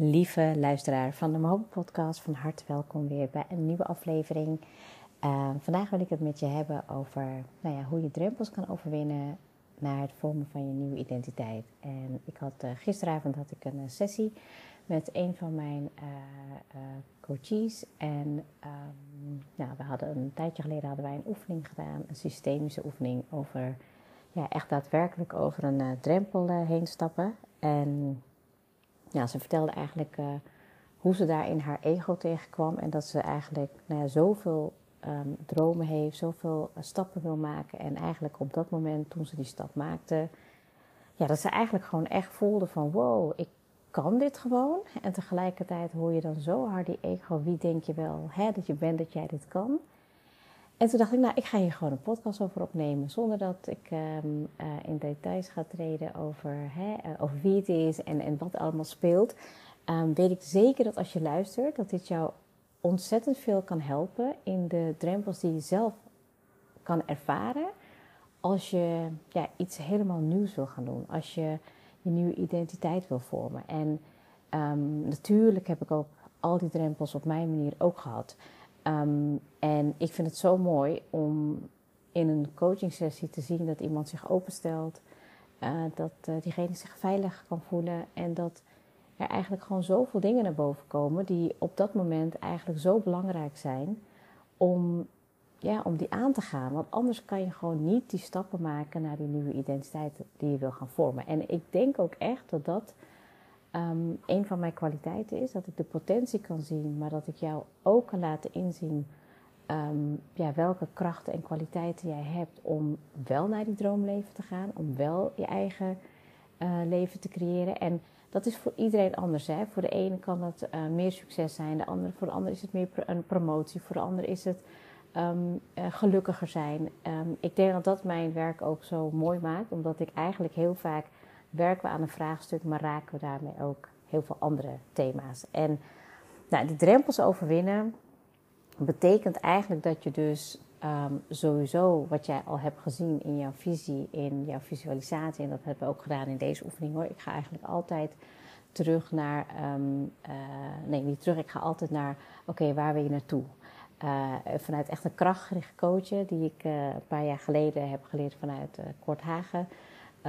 Lieve luisteraar van de Mobo Podcast, van harte welkom weer bij een nieuwe aflevering. Uh, vandaag wil ik het met je hebben over nou ja, hoe je drempels kan overwinnen naar het vormen van je nieuwe identiteit. En ik had uh, gisteravond had ik een sessie met een van mijn uh, coaches. En um, nou, we hadden een tijdje geleden hadden wij een oefening gedaan, een systemische oefening over ja, echt daadwerkelijk over een drempel heen stappen. En ja, ze vertelde eigenlijk uh, hoe ze daar in haar ego tegenkwam. En dat ze eigenlijk nou ja, zoveel um, dromen heeft, zoveel uh, stappen wil maken. En eigenlijk op dat moment, toen ze die stap maakte, ja, dat ze eigenlijk gewoon echt voelde van wow, ik kan dit gewoon. En tegelijkertijd hoor je dan zo hard die ego, wie denk je wel hè, dat je bent dat jij dit kan. En toen dacht ik, nou, ik ga hier gewoon een podcast over opnemen. Zonder dat ik um, uh, in details ga treden over, hè, uh, over wie het is en, en wat allemaal speelt. Um, weet ik zeker dat als je luistert, dat dit jou ontzettend veel kan helpen in de drempels die je zelf kan ervaren. Als je ja, iets helemaal nieuws wil gaan doen. Als je je nieuwe identiteit wil vormen. En um, natuurlijk heb ik ook al die drempels op mijn manier ook gehad. Um, en ik vind het zo mooi om in een coaching sessie te zien dat iemand zich openstelt, uh, dat uh, diegene zich veilig kan voelen en dat er eigenlijk gewoon zoveel dingen naar boven komen die op dat moment eigenlijk zo belangrijk zijn om, ja, om die aan te gaan. Want anders kan je gewoon niet die stappen maken naar die nieuwe identiteit die je wil gaan vormen. En ik denk ook echt dat dat um, een van mijn kwaliteiten is. Dat ik de potentie kan zien, maar dat ik jou ook kan laten inzien um, ja, welke krachten en kwaliteiten jij hebt om wel naar die droomleven te gaan. Om wel je eigen uh, leven te creëren. En dat is voor iedereen anders. Hè? Voor de ene kan dat uh, meer succes zijn, de andere, voor de ander is het meer een promotie, voor de ander is het um, uh, gelukkiger zijn. Ik denk dat dat mijn werk ook zo mooi maakt, omdat ik eigenlijk heel vaak werken we aan een vraagstuk, maar raken we daarmee ook heel veel andere thema's. En nou, die drempels overwinnen betekent eigenlijk dat je dus um, sowieso wat jij al hebt gezien in jouw visie, in jouw visualisatie, en dat hebben we ook gedaan in deze oefening hoor. Ik ga eigenlijk altijd terug naar, um, uh, nee niet terug, ik ga altijd naar, oké, waar wil je naartoe? Uh, vanuit echt een krachtgericht coachen, die ik uh, een paar jaar geleden heb geleerd vanuit uh, Kort Hagen.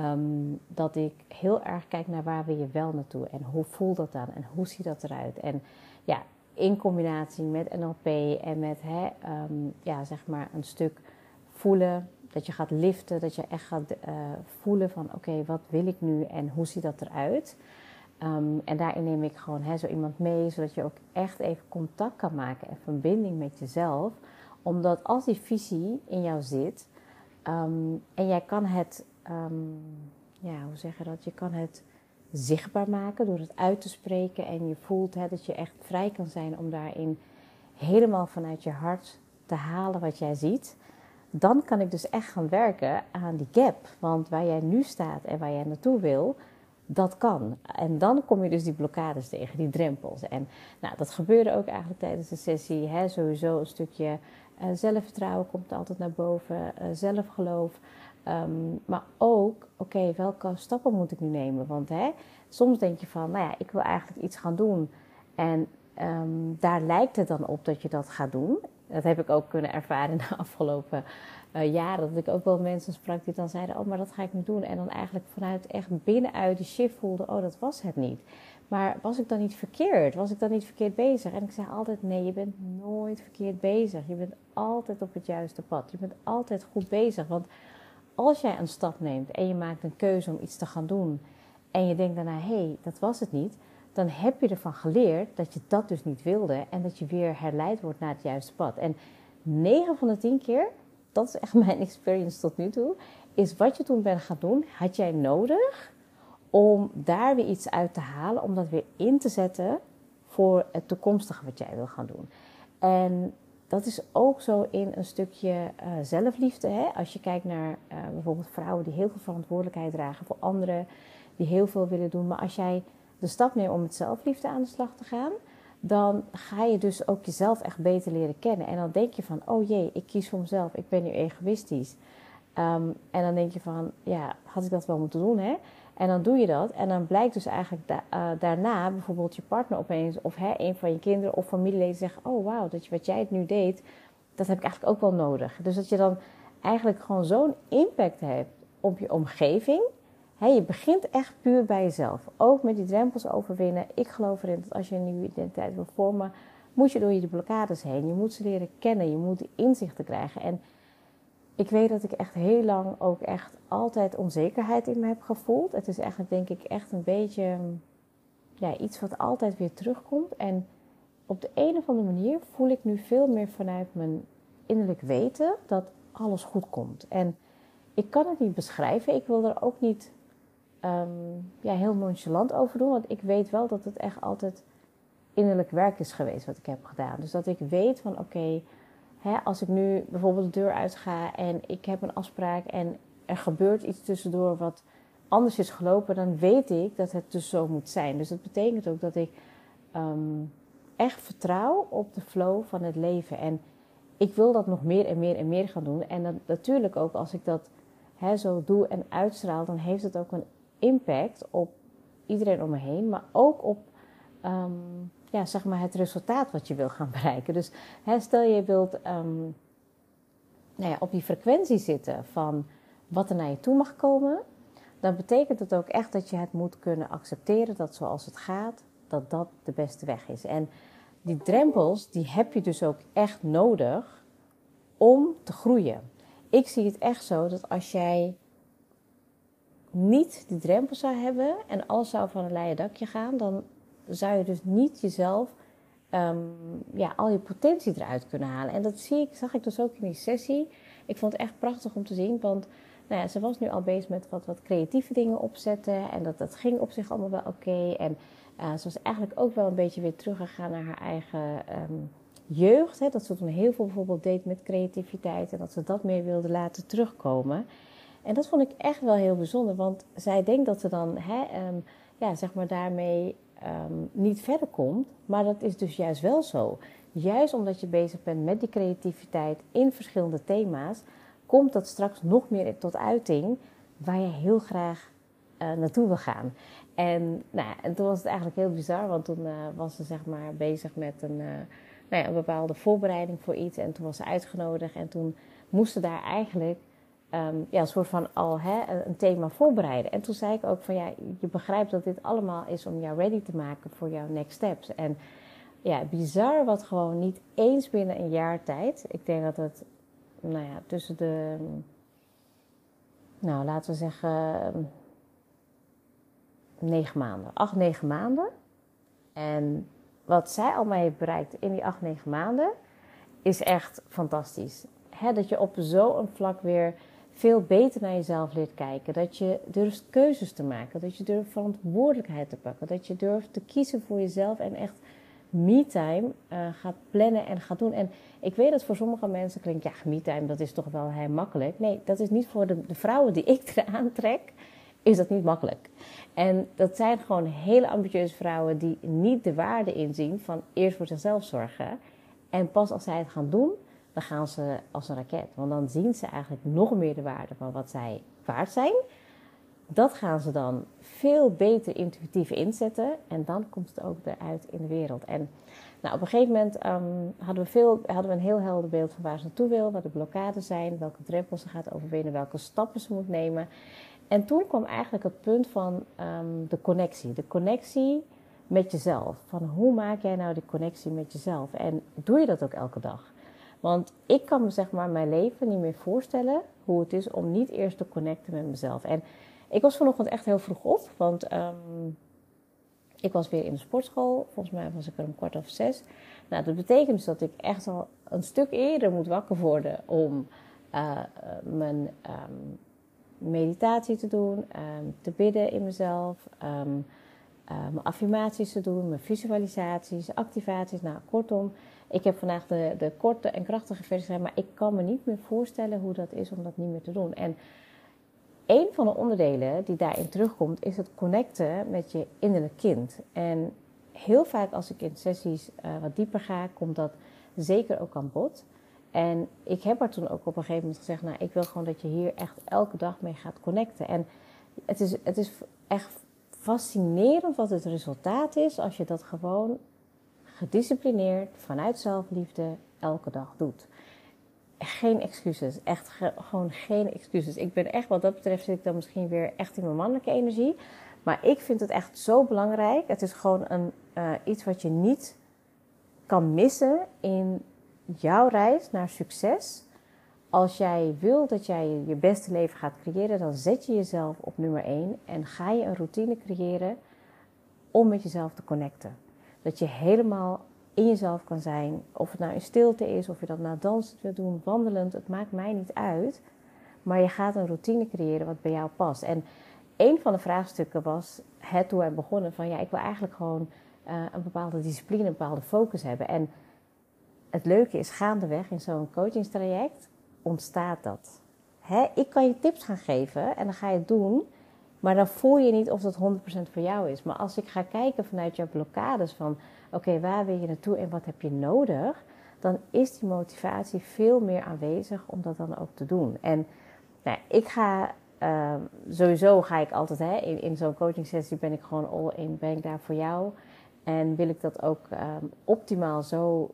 Um, dat ik heel erg kijk naar waar wil je wel naartoe en hoe voelt dat dan en hoe ziet dat eruit. En ja, in combinatie met NLP en met hè, um, ja, zeg maar een stuk voelen, dat je gaat liften, dat je echt gaat uh, voelen van oké, wat wil ik nu en hoe ziet dat eruit. Um, en daarin neem ik gewoon hè, zo iemand mee, zodat je ook echt even contact kan maken en verbinding met jezelf. Omdat als die visie in jou zit en jij kan het, um, ja, hoe zeg je dat? Je kan het zichtbaar maken door het uit te spreken. En je voelt hè, dat je echt vrij kan zijn om daarin helemaal vanuit je hart te halen wat jij ziet. Dan kan ik dus echt gaan werken aan die gap. Want waar jij nu staat en waar jij naartoe wil, dat kan. En dan kom je dus die blokkades tegen, die drempels. En nou, dat gebeurde ook eigenlijk tijdens de sessie. Hè, sowieso een stukje uh, zelfvertrouwen komt altijd naar boven, uh, zelfgeloof. Um, maar ook, oké, welke stappen moet ik nu nemen? Want hè, soms denk je van, nou ja, ik wil eigenlijk iets gaan doen. En um, daar lijkt het dan op dat je dat gaat doen. Dat heb ik ook kunnen ervaren de afgelopen uh, jaren. Dat ik ook wel mensen sprak die dan zeiden, oh, maar dat ga ik nu doen. En dan eigenlijk vanuit echt binnenuit die shift voelde, oh, dat was het niet. Maar was ik dan niet verkeerd? Was ik dan niet verkeerd bezig? En ik zei altijd, nee, je bent nooit verkeerd bezig. Je bent altijd op het juiste pad. Je bent altijd goed bezig. Want als jij een stap neemt en je maakt een keuze om iets te gaan doen en je denkt daarna, hé, hey, dat was het niet, dan heb je ervan geleerd dat je dat dus niet wilde en dat je weer herleid wordt naar het juiste pad. En 9 van de 10 keer, dat is echt mijn experience tot nu toe, is wat je toen bent gaan doen, had jij nodig om daar weer iets uit te halen, om dat weer in te zetten voor het toekomstige wat jij wil gaan doen. En dat is ook zo in een stukje uh, zelfliefde. Hè? Als je kijkt naar uh, bijvoorbeeld vrouwen die heel veel verantwoordelijkheid dragen voor anderen, die heel veel willen doen. Maar als jij de stap neemt om met zelfliefde aan de slag te gaan, dan ga je dus ook jezelf echt beter leren kennen. En dan denk je van, oh jee, ik kies voor mezelf, ik ben nu egoïstisch. Um, en dan denk je van, ja, had ik dat wel moeten doen, hè? En dan doe je dat. En dan blijkt dus eigenlijk eh, daarna bijvoorbeeld je partner opeens, of hè, een van je kinderen of familieleden zeggen: Oh wauw, dat je, wat jij het nu deed, dat heb ik eigenlijk ook wel nodig. Dus dat je dan eigenlijk gewoon zo'n impact hebt op je omgeving. je begint echt puur bij jezelf. Ook met die drempels overwinnen. Ik geloof erin dat als je een nieuwe identiteit wil vormen, moet je door je blokkades heen. Je moet ze leren kennen. Je moet inzichten krijgen. En ik weet dat ik echt heel lang ook echt altijd onzekerheid in me heb gevoeld. Het is eigenlijk denk ik echt een beetje ja, iets wat altijd weer terugkomt. En op de een of andere manier voel ik nu veel meer vanuit mijn innerlijk weten dat alles goed komt. En ik kan het niet beschrijven. Ik wil er ook niet um, ja, heel nonchalant over doen. Want ik weet wel dat het echt altijd innerlijk werk is geweest wat ik heb gedaan. Dus dat ik weet van oké, als ik nu bijvoorbeeld de deur uitga en ik heb een afspraak en er gebeurt iets tussendoor wat anders is gelopen, dan weet ik dat het dus zo moet zijn. Dus dat betekent ook dat ik ehm, echt vertrouw op de flow van het leven. En ik wil dat nog meer en meer en meer gaan doen. En natuurlijk ook als ik dat zo doe en uitstraal, dan heeft het ook een impact op iedereen om me heen, maar ook op ehm, ja, zeg maar het resultaat wat je wil gaan bereiken. Dus stel je wilt um, nou ja, op die frequentie zitten van wat er naar je toe mag komen, dan betekent het ook echt dat je het moet kunnen accepteren dat zoals het gaat, dat dat de beste weg is. En die drempels, die heb je dus ook echt nodig om te groeien. Ik zie het echt zo dat als jij niet die drempels zou hebben en alles zou van een leien dakje gaan, dan zou je dus niet jezelf um, ja, al je potentie eruit kunnen halen. En dat zie ik, zag ik dus ook in die sessie. Ik vond het echt prachtig om te zien, want nou ja, ze was nu al bezig met wat, wat creatieve dingen opzetten. En dat, dat ging op zich allemaal wel oké. En uh, ze was eigenlijk ook wel een beetje weer teruggegaan naar haar eigen um, jeugd. Hè, dat ze toen heel veel bijvoorbeeld deed met creativiteit. En dat ze dat meer wilde laten terugkomen. En dat vond ik echt wel heel bijzonder. Want zij denkt dat ze dan hè, um, ja, zeg maar daarmee um, niet verder komt. Maar dat is dus juist wel zo. Juist omdat je bezig bent met die creativiteit in verschillende thema's, komt dat straks nog meer tot uiting waar je heel graag uh, naartoe wil gaan. En, nou, en toen was het eigenlijk heel bizar, want toen uh, was ze zeg maar bezig met een, uh, nou ja, een bepaalde voorbereiding voor iets. En toen was ze uitgenodigd en toen moesten daar eigenlijk um, ja, een soort van al hè, een thema voorbereiden. En toen zei ik ook van ja, je begrijpt dat dit allemaal is om jou ready te maken voor jouw next steps. En ja, bizar wat gewoon niet eens binnen een jaar tijd. Ik denk dat het, nou ja, tussen de, nou laten we zeggen, negen maanden, acht, negen maanden. En wat zij al heeft bereikt in die acht, negen maanden, is echt fantastisch. He, dat je op zo'n vlak weer veel beter naar jezelf leert kijken. Dat je durft keuzes te maken. Dat je durft verantwoordelijkheid te pakken. Dat je durft te kiezen voor jezelf en echt me-time uh, gaat plannen en gaat doen. En ik weet dat voor sommige mensen klinkt, ja, me-time, dat is toch wel heel makkelijk. Nee, dat is niet voor de, de vrouwen die ik eraan trek, is dat niet makkelijk. En dat zijn gewoon hele ambitieuze vrouwen die niet de waarde inzien van eerst voor zichzelf zorgen. En pas als zij het gaan doen, dan gaan ze als een raket. Want dan zien ze eigenlijk nog meer de waarde van wat zij waard zijn. Dat gaan ze dan veel beter intuïtief inzetten. En dan komt het ook eruit in de wereld. En nou, op een gegeven moment um, hadden, we veel, hadden we een heel helder beeld van waar ze naartoe wil. Wat de blokkades zijn. Welke drempels ze gaat overwinnen. Welke stappen ze moet nemen. En toen kwam eigenlijk het punt van um, de connectie. De connectie met jezelf. Van hoe maak jij nou die connectie met jezelf? En doe je dat ook elke dag? Want ik kan me zeg maar mijn leven niet meer voorstellen hoe het is om niet eerst te connecten met mezelf. En ik was vanochtend echt heel vroeg op, want um, ik was weer in de sportschool. Volgens mij was ik er om kwart of zes. Nou, dat betekent dus dat ik echt al een stuk eerder moet wakker worden om uh, mijn um, meditatie te doen, um, te bidden in mezelf, uh, mijn affirmaties te doen, mijn visualisaties, activaties. Nou, kortom, ik heb vandaag de, de korte en krachtige versie gedaan, maar ik kan me niet meer voorstellen hoe dat is om dat niet meer te doen. En een van de onderdelen die daarin terugkomt, is het connecten met je innerlijk kind. En heel vaak als ik in sessies uh, wat dieper ga, komt dat zeker ook aan bod. En ik heb er toen ook op een gegeven moment gezegd, nou, ik wil gewoon dat je hier echt elke dag mee gaat connecten. En het is, het is echt fascinerend wat het resultaat is als je dat gewoon gedisciplineerd vanuit zelfliefde elke dag doet. Geen excuses, echt gewoon geen excuses. Ik ben echt, wat dat betreft, zit ik dan misschien weer echt in mijn mannelijke energie. Maar ik vind het echt zo belangrijk. Het is gewoon een, uh, iets wat je niet kan missen in jouw reis naar succes. Als jij wil dat jij je beste leven gaat creëren, dan zet je jezelf op nummer 1 en ga je een routine creëren om met jezelf te connecten. Dat je helemaal in jezelf kan zijn. Of het nou in stilte is, of je dat nou dansend wil doen, wandelend, het maakt mij niet uit. Maar je gaat een routine creëren wat bij jou past. En een van de vraagstukken was het toen wij begonnen van ja, ik wil eigenlijk gewoon uh, een bepaalde discipline, een bepaalde focus hebben. En het leuke is, gaandeweg in zo'n coachingstraject ontstaat dat. Hè? Ik kan je tips gaan geven en dan ga je het doen, maar dan voel je niet of dat 100% voor jou is. Maar als ik ga kijken vanuit jouw blokkades van oké, waar wil je naartoe en wat heb je nodig, dan is die motivatie veel meer aanwezig om dat dan ook te doen. En nou, ik ga uh, sowieso ga ik altijd hè, in, zo'n coaching sessie ben ik gewoon all in, ben ik daar voor jou. En wil ik dat ook um, optimaal zo,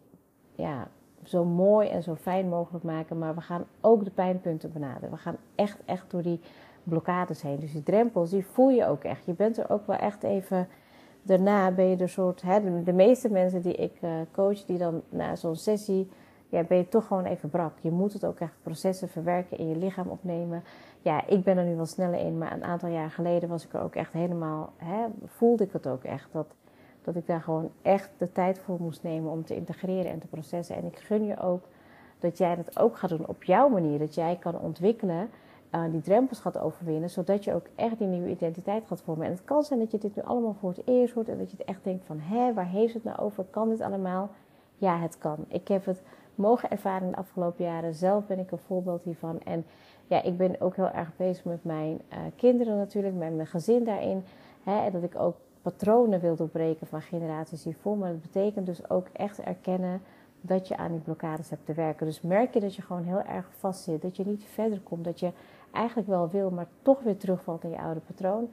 ja, zo mooi en zo fijn mogelijk maken. Maar we gaan ook de pijnpunten benaderen. We gaan echt, echt door die blokkades heen. Dus die drempels, die voel je ook echt. Je bent er ook wel echt even... Daarna ben je de soort... Hè, de, meeste mensen die ik uh, coach, die dan na zo'n sessie... Ja, ben je toch gewoon even brak. Je moet het ook echt processen verwerken, in je lichaam opnemen. Ja, ik ben er nu wel sneller in, maar een aantal jaar geleden was ik er ook echt helemaal... Hè, voelde ik het ook echt, dat dat ik daar gewoon echt de tijd voor moest nemen om te integreren en te processen. En ik gun je ook dat jij dat ook gaat doen op jouw manier. Dat jij kan ontwikkelen, uh, die drempels gaat overwinnen, zodat je ook echt die nieuwe identiteit gaat vormen. En het kan zijn dat je dit nu allemaal voor het eerst hoort en dat je het echt denkt van, hé, waar heeft het nou over? Kan dit allemaal? Ja, het kan. Ik heb het mogen ervaren de afgelopen jaren. Zelf ben ik een voorbeeld hiervan. En ja, ik ben ook heel erg bezig met mijn uh, kinderen natuurlijk, met mijn gezin daarin. Hè, en dat ik ook patronen wil doorbreken van generaties hiervoor. Maar dat betekent dus ook echt erkennen dat je aan die blokkades hebt te werken. Dus merk je dat je gewoon heel erg vast zit, dat je niet verder komt, dat je eigenlijk wel wil, maar toch weer terugvalt in je oude patroon.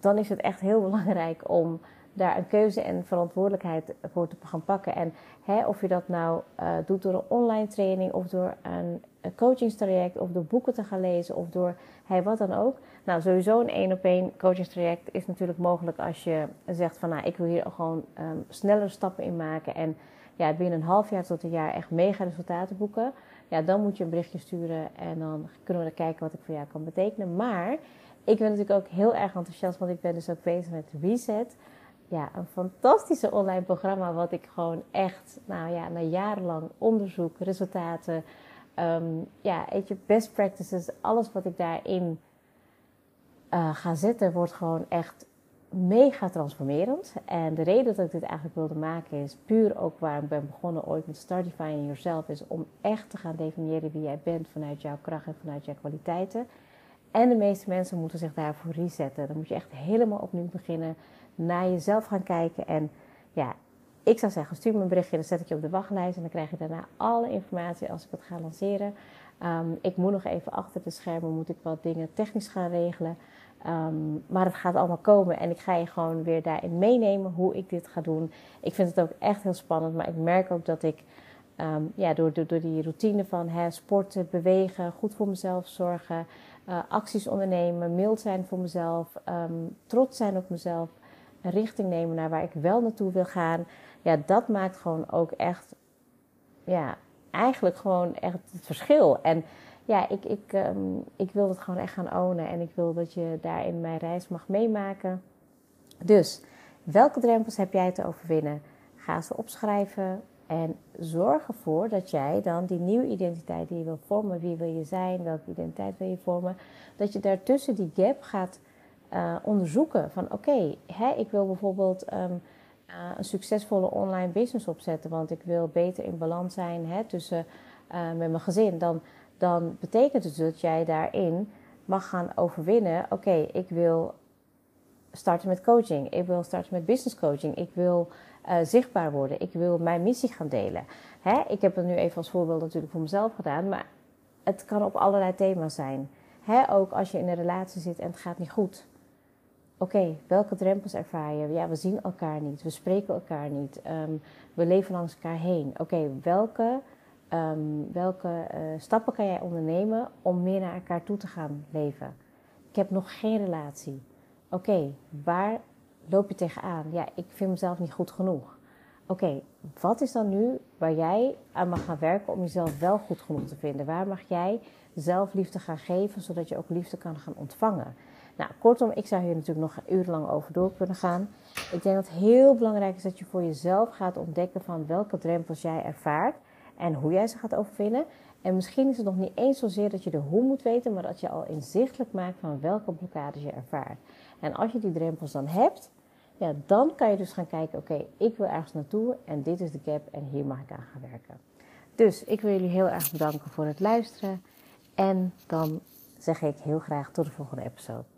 Dan is het echt heel belangrijk om daar een keuze en verantwoordelijkheid voor te gaan pakken. En hè, of je dat nou uh, doet door een online training of door een, coachingstraject of door boeken te gaan lezen of door hey, wat dan ook. Nou, sowieso een één op één coachingstraject is natuurlijk mogelijk als je zegt van nou, ik wil hier gewoon um, snellere stappen in maken en ja, binnen een half jaar tot een jaar echt mega resultaten boeken. Ja, dan moet je een berichtje sturen en dan kunnen we kijken wat ik voor jou kan betekenen. Maar ik ben natuurlijk ook heel erg enthousiast, want ik ben dus ook bezig met Reset ja, een fantastische online programma. Wat ik gewoon echt, nou ja, na jarenlang onderzoek, resultaten, um, ja, weet je, best practices, alles wat ik daarin uh, ga zetten, wordt gewoon echt mega transformerend. En de reden dat ik dit eigenlijk wilde maken is puur ook waar ik ben begonnen ooit met Startifying Yourself, is om echt te gaan definiëren wie jij bent vanuit jouw kracht en vanuit jouw kwaliteiten. En de meeste mensen moeten zich daarvoor resetten. Dan moet je echt helemaal opnieuw beginnen naar jezelf gaan kijken. En ja, ik zou zeggen, stuur me een berichtje, dan zet ik je op de wachtlijst. En dan krijg je daarna alle informatie als ik het ga lanceren. Um, ik moet nog even achter de schermen, moet ik wat dingen technisch gaan regelen. Um, maar het gaat allemaal komen en ik ga je gewoon weer daarin meenemen hoe ik dit ga doen. Ik vind het ook echt heel spannend, maar ik merk ook dat ik um, ja, door, door, door, die routine van sporten, bewegen, goed voor mezelf zorgen, uh, acties ondernemen, mild zijn voor mezelf, trots zijn op mezelf, een richting nemen naar waar ik wel naartoe wil gaan. Ja, dat maakt gewoon ook echt, ja, eigenlijk gewoon echt het verschil. En ja, ik, ik, um, ik wil het gewoon echt gaan ownen en ik wil dat je daarin mijn reis mag meemaken. Dus, welke drempels heb jij te overwinnen? Ga ze opschrijven en zorg ervoor dat jij dan die nieuwe identiteit die je wil vormen, wie wil je zijn, welke identiteit wil je vormen, dat je daartussen die gap gaat uh, onderzoeken. Van oké, okay, ik wil bijvoorbeeld um, uh, een succesvolle online business opzetten, want ik wil beter in balans zijn hè, tussen uh, met mijn gezin. Dan, dan betekent het dus dat jij daarin mag gaan overwinnen. Oké, ik wil starten met coaching. Ik wil starten met business coaching. Ik wil zichtbaar worden. Ik wil mijn missie gaan delen. Hè? Ik heb het nu even als voorbeeld natuurlijk voor mezelf gedaan, maar het kan op allerlei thema's zijn. Hè? Ook als je in een relatie zit en het gaat niet goed Oké, welke drempels ervaar je? Ja, we zien elkaar niet, we spreken elkaar niet, ehm, we leven langs elkaar heen. Oké, welke, ehm, welke eh, stappen kan jij ondernemen om meer naar elkaar toe te gaan leven? Ik heb nog geen relatie. Oké, waar loop je tegenaan? Ja, ik vind mezelf niet goed genoeg. Oké, wat is dan nu waar jij aan mag gaan werken om jezelf wel goed genoeg te vinden? Waar mag jij zelf liefde gaan geven, zodat je ook liefde kan gaan ontvangen? Nou, kortom, ik zou hier natuurlijk nog urenlang over door kunnen gaan. Ik denk dat het heel belangrijk is dat je voor jezelf gaat ontdekken van welke drempels jij ervaart en hoe jij ze gaat overwinnen. En misschien is het nog niet eens zozeer dat je de hoe moet weten, maar dat je al inzichtelijk maakt van welke blokkades je ervaart. En als je die drempels dan hebt, ja, dan kan je dus gaan kijken: oké, ik wil ergens naartoe en dit is de gap en hier mag ik aan gaan werken. Dus ik wil jullie heel erg bedanken voor het luisteren. En dan zeg ik heel graag tot de volgende episode.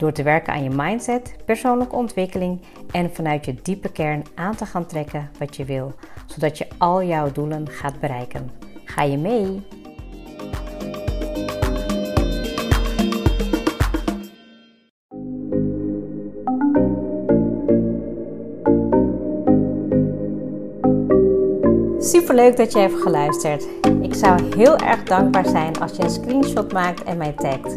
Door te werken aan je mindset, persoonlijke ontwikkeling en vanuit je diepe kern aan te gaan trekken wat je wil, zodat je al jouw doelen gaat bereiken. Ga je mee? Super leuk dat je hebt geluisterd. Ik zou heel erg dankbaar zijn als je een screenshot maakt en mij tagt.